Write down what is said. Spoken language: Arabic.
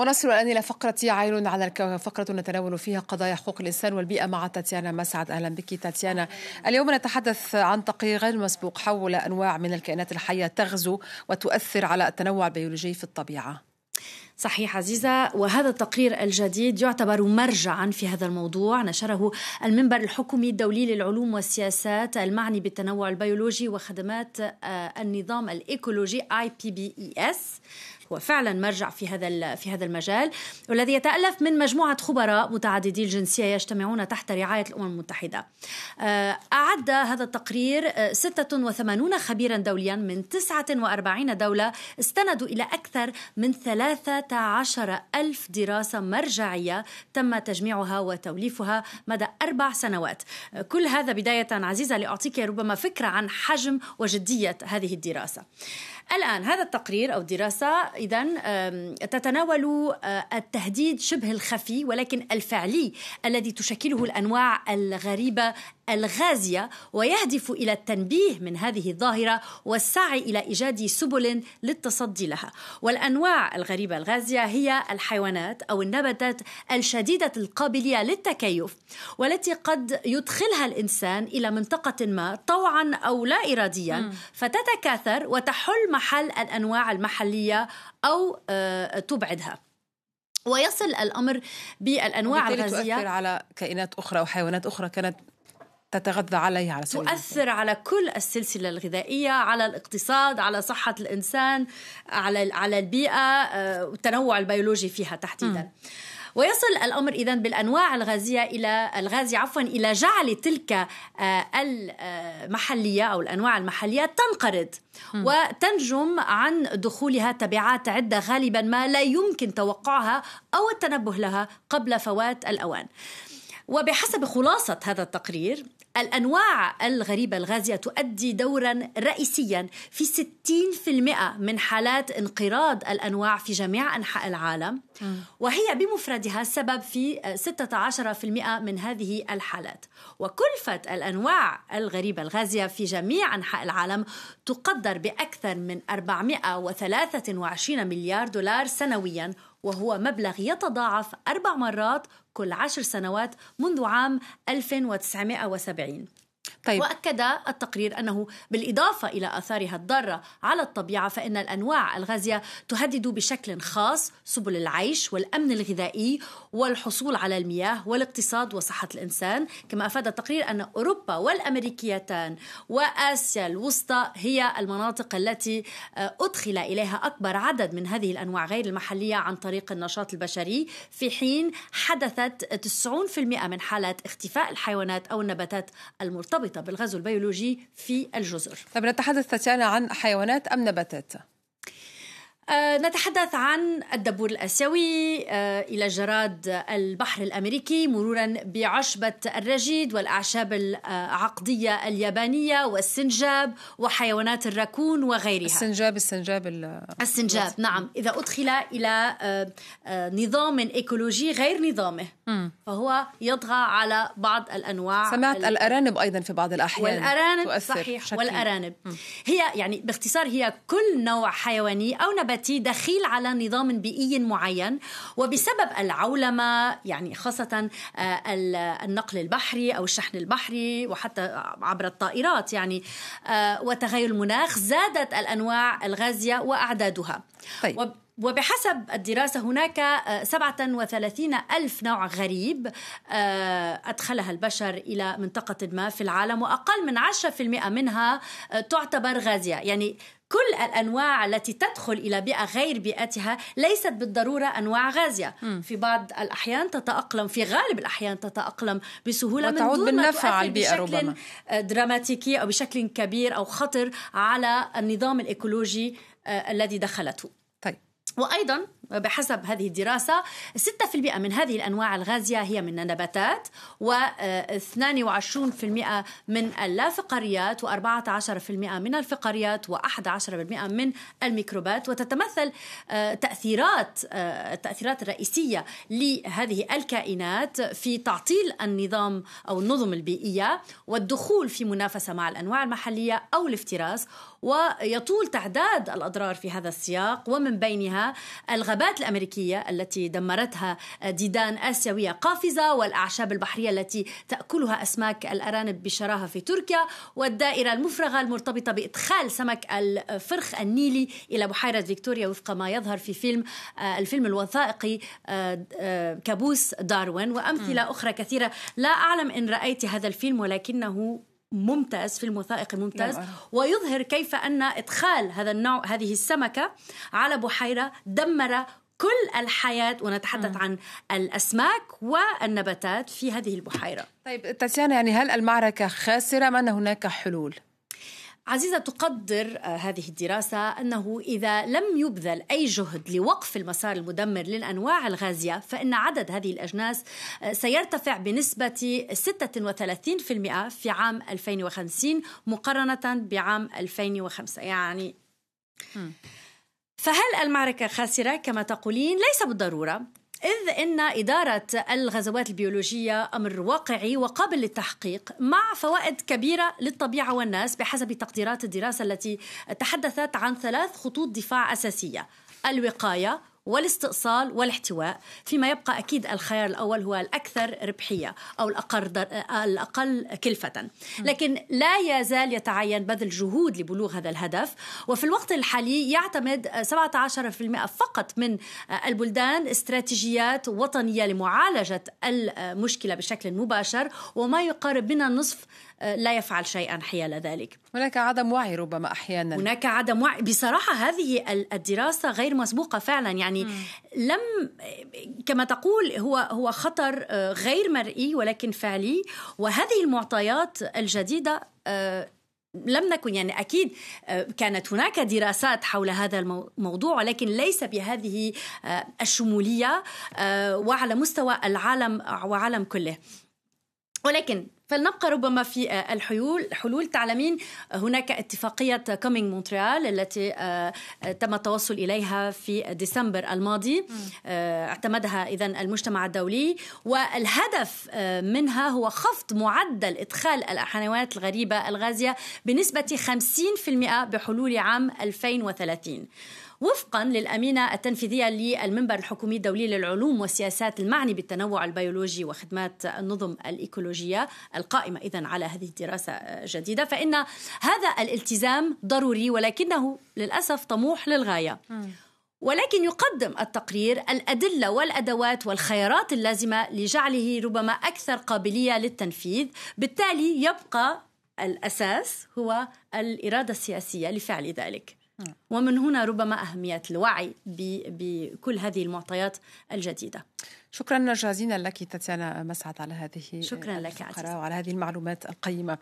ونصل الآن إلى فقرة عين على الكوكب فقرة نتناول فيها قضايا حقوق الإنسان والبيئة مع تاتيانا مسعد. أهلا بك تاتيانا. اليوم نتحدث عن تقرير غير مسبوق حول أنواع من الكائنات الحية تغزو وتؤثر على التنوع البيولوجي في الطبيعة. صحيح عزيزة وهذا التقرير الجديد يعتبر مرجعا في هذا الموضوع. نشره المنبر الحكومي الدولي للعلوم والسياسات المعني بالتنوع البيولوجي وخدمات النظام الإيكولوجي IPBES هو فعلا مرجع في هذا في هذا المجال والذي يتألف من مجموعة خبراء متعددي الجنسية يجتمعون تحت رعاية الأمم المتحدة. أعد هذا التقرير 86 خبيرا دوليا من 49 دولة استندوا إلى أكثر من 13 ألف دراسة مرجعية تم تجميعها وتوليفها مدى أربع سنوات. كل هذا بداية عزيزة لأعطيك ربما فكرة عن حجم وجدية هذه الدراسة. الآن هذا التقرير أو الدراسة إذا تتناول التهديد شبه الخفي ولكن الفعلي الذي تشكله الأنواع الغريبة الغازية ويهدف إلى التنبيه من هذه الظاهرة والسعي إلى إيجاد سبل للتصدي لها. والأنواع الغريبة الغازية هي الحيوانات أو النباتات الشديدة القابلية للتكيف والتي قد يدخلها الإنسان إلى منطقة ما طوعا أو لا إراديا فتتكاثر وتحل محل الأنواع المحلية أو تبعدها. ويصل الأمر بالأنواع الغازية على كائنات أخرى وحيوانات أخرى. كانت تتغذى عليه على سبيل تؤثر على كل السلسلة الغذائية على الاقتصاد على صحة الإنسان على على البيئة والتنوع البيولوجي فيها تحديدا م. ويصل الأمر اذا بالأنواع الغازية إلى الغازيه عفوا إلى جعل تلك المحليه أو الأنواع المحلية تنقرض وتنجم عن دخولها تبعات عدة غالبا ما لا يمكن توقعها أو التنبه لها قبل فوات الأوان. وبحسب خلاصة هذا التقرير الأنواع الغريبة الغازية تؤدي دورا رئيسيا في 60% من حالات انقراض الأنواع في جميع أنحاء العالم وهي بمفردها سبب في 16% من هذه الحالات. وكلفة الأنواع الغريبة الغازية في جميع أنحاء العالم تقدر بأكثر من 423 مليار دولار سنويا وهو مبلغ يتضاعف أربع مرات كل عشر سنوات منذ عام 1970 طيب. وأكد التقرير أنه بالإضافة إلى آثارها الضارة على الطبيعة فإن الأنواع الغازية تهدد بشكل خاص سبل العيش والأمن الغذائي والحصول على المياه والاقتصاد وصحة الإنسان. كما أفاد التقرير أن أوروبا والأمريكيتان وآسيا الوسطى هي المناطق التي أدخل إليها أكبر عدد من هذه الأنواع غير المحلية عن طريق النشاط البشري. في حين حدثت 90% من حالات اختفاء الحيوانات أو النباتات المرتبطة. مرتبطة بالغزو البيولوجي في الجزر طيب نتحدث تاتيانا عن حيوانات أم نباتات؟ آه نتحدث عن الدبور الآسيوي آه إلى جراد البحر الأمريكي مرورا بعشبة الرجيد والأعشاب العقدية اليابانية والسنجاب وحيوانات الراكون وغيرها السنجاب السنجاب السنجاب نعم إذا أدخل إلى آه نظام إيكولوجي غير نظامه. فهو يطغى على بعض الأنواع سمعت الأرانب أيضا في بعض الأحيان والأرانب صحيح. والأرانب. هي يعني باختصار هي كل نوع حيواني أو نباتي نباتي دخيل على نظام بيئي معين وبسبب العولمة يعني خاصة النقل البحري أو الشحن البحري وحتى عبر الطائرات يعني وتغير المناخ زادت الأنواع الغازية وأعدادها طيب. وبحسب الدراسة هناك 37 ألف نوع غريب أدخلها البشر إلى منطقة ما في العالم وأقل من 10% منها تعتبر غازية. يعني كل الأنواع التي تدخل إلى بيئة غير بيئتها ليست بالضرورة أنواع غازية. م. في بعض الأحيان تتأقلم في غالب الأحيان تتأقلم بسهولة وتعود من دون بالنفع على البيئة بشكل ربما. دراماتيكي أو بشكل كبير أو خطر على النظام الإيكولوجي الذي دخلته. وأيضا بحسب هذه الدراسة 6% من هذه الأنواع الغازية هي من النباتات و22% من اللافقاريات و14% من الفقاريات و11% من الميكروبات. وتتمثل تأثيرات التأثيرات الرئيسية لهذه الكائنات في تعطيل النظام أو النظم البيئية والدخول في منافسة مع الأنواع المحلية أو الافتراس ويطول تعداد الأضرار في هذا السياق ومن بينها الغابات الأمريكية التي دمرتها ديدان آسيوية قافزة والأعشاب البحرية التي تأكلها أسماك الأرانب بشراهة في تركيا والدائرة المفرغة المرتبطة بإدخال سمك الفرخ النيلي إلى بحيرة فيكتوريا وفق ما يظهر في فيلم الفيلم الوثائقي كابوس داروين. وأمثلة أخرى كثيرة. لا أعلم إن رأيت هذا الفيلم ولكنه ممتاز فيلم وثائقي ممتاز نعم. ويظهر كيف أن إدخال هذا النوع هذه السمكة على بحيرة دمر كل الحياة ونتحدث عن الأسماك والنباتات في هذه البحيرة طيب تاتيانا يعني هل المعركة خاسرة أم أن هناك حلول؟ عزيزة تقدر آه، هذه الدراسة أنه إذا لم يبذل أي جهد لوقف المسار المدمر للأنواع الغازية فإن عدد هذه الأجناس آه، سيرتفع بنسبة 36% في عام 2050 مقارنة بعام 2005 يعني فهل المعركة خاسرة؟ كما تقولين؟ ليس بالضرورة. إذ إن إدارة الغزوات البيولوجية أمر واقعي وقابل للتحقيق مع فوائد كبيرة للطبيعة والناس بحسب تقديرات الدراسة التي تحدثت عن ثلاث خطوط دفاع أساسية. الوقاية والاستئصال والاحتواء فيما يبقى أكيد الخيار الأول هو الأكثر ربحية أو الأقل, الأقل كلفة. لكن لا يزال يتعين بذل جهود لبلوغ هذا الهدف. وفي الوقت الحالي يعتمد 17% فقط من البلدان استراتيجيات وطنية لمعالجة المشكلة بشكل مباشر وما يقارب من النصف لا يفعل شيئا حيال ذلك. هناك عدم وعي ربما أحيانا. هناك عدم وعي. بصراحة هذه الدراسة غير مسبوقة فعلا. يعني م. لم كما تقول هو هو خطر آه، غير مرئي ولكن فعلي. وهذه المعطيات الجديدة آه، لم نكن يعني أكيد آه، كانت هناك دراسات حول هذا الموضوع ولكن ليس بهذه الشمولية وعلى مستوى العالم والعالم كله. ولكن فلنبقى ربما في آه، الحلول حلول. تعلمين هناك اتفاقية كونمينغ مونتريال التي آه، آه، تم التوصل إليها في ديسمبر الماضي. اعتمدها إذا المجتمع الدولي. والهدف منها هو خفض معدل إدخال الحيوانات الغريبة الغازية بنسبة 50% بحلول عام 2030 وفقا للأمينة التنفيذية للمنبر الحكومي الدولي للعلوم والسياسات المعني بالتنوع البيولوجي وخدمات النظم الإيكولوجية القائمة إذا على هذه الدراسة الجديدة فإن هذا الالتزام ضروري ولكنه للأسف طموح للغاية. ولكن يقدم التقرير الأدلة والأدوات والخيارات اللازمة لجعله ربما أكثر قابلية للتنفيذ. بالتالي يبقى الأساس هو الإرادة السياسية لفعل ذلك. ومن هنا ربما أهمية الوعي بكل هذه المعطيات الجديدة. شكرا جزيلا لك تاتيانا مسعد على هذه شكرا لك وعلى هذه المعلومات القيمة.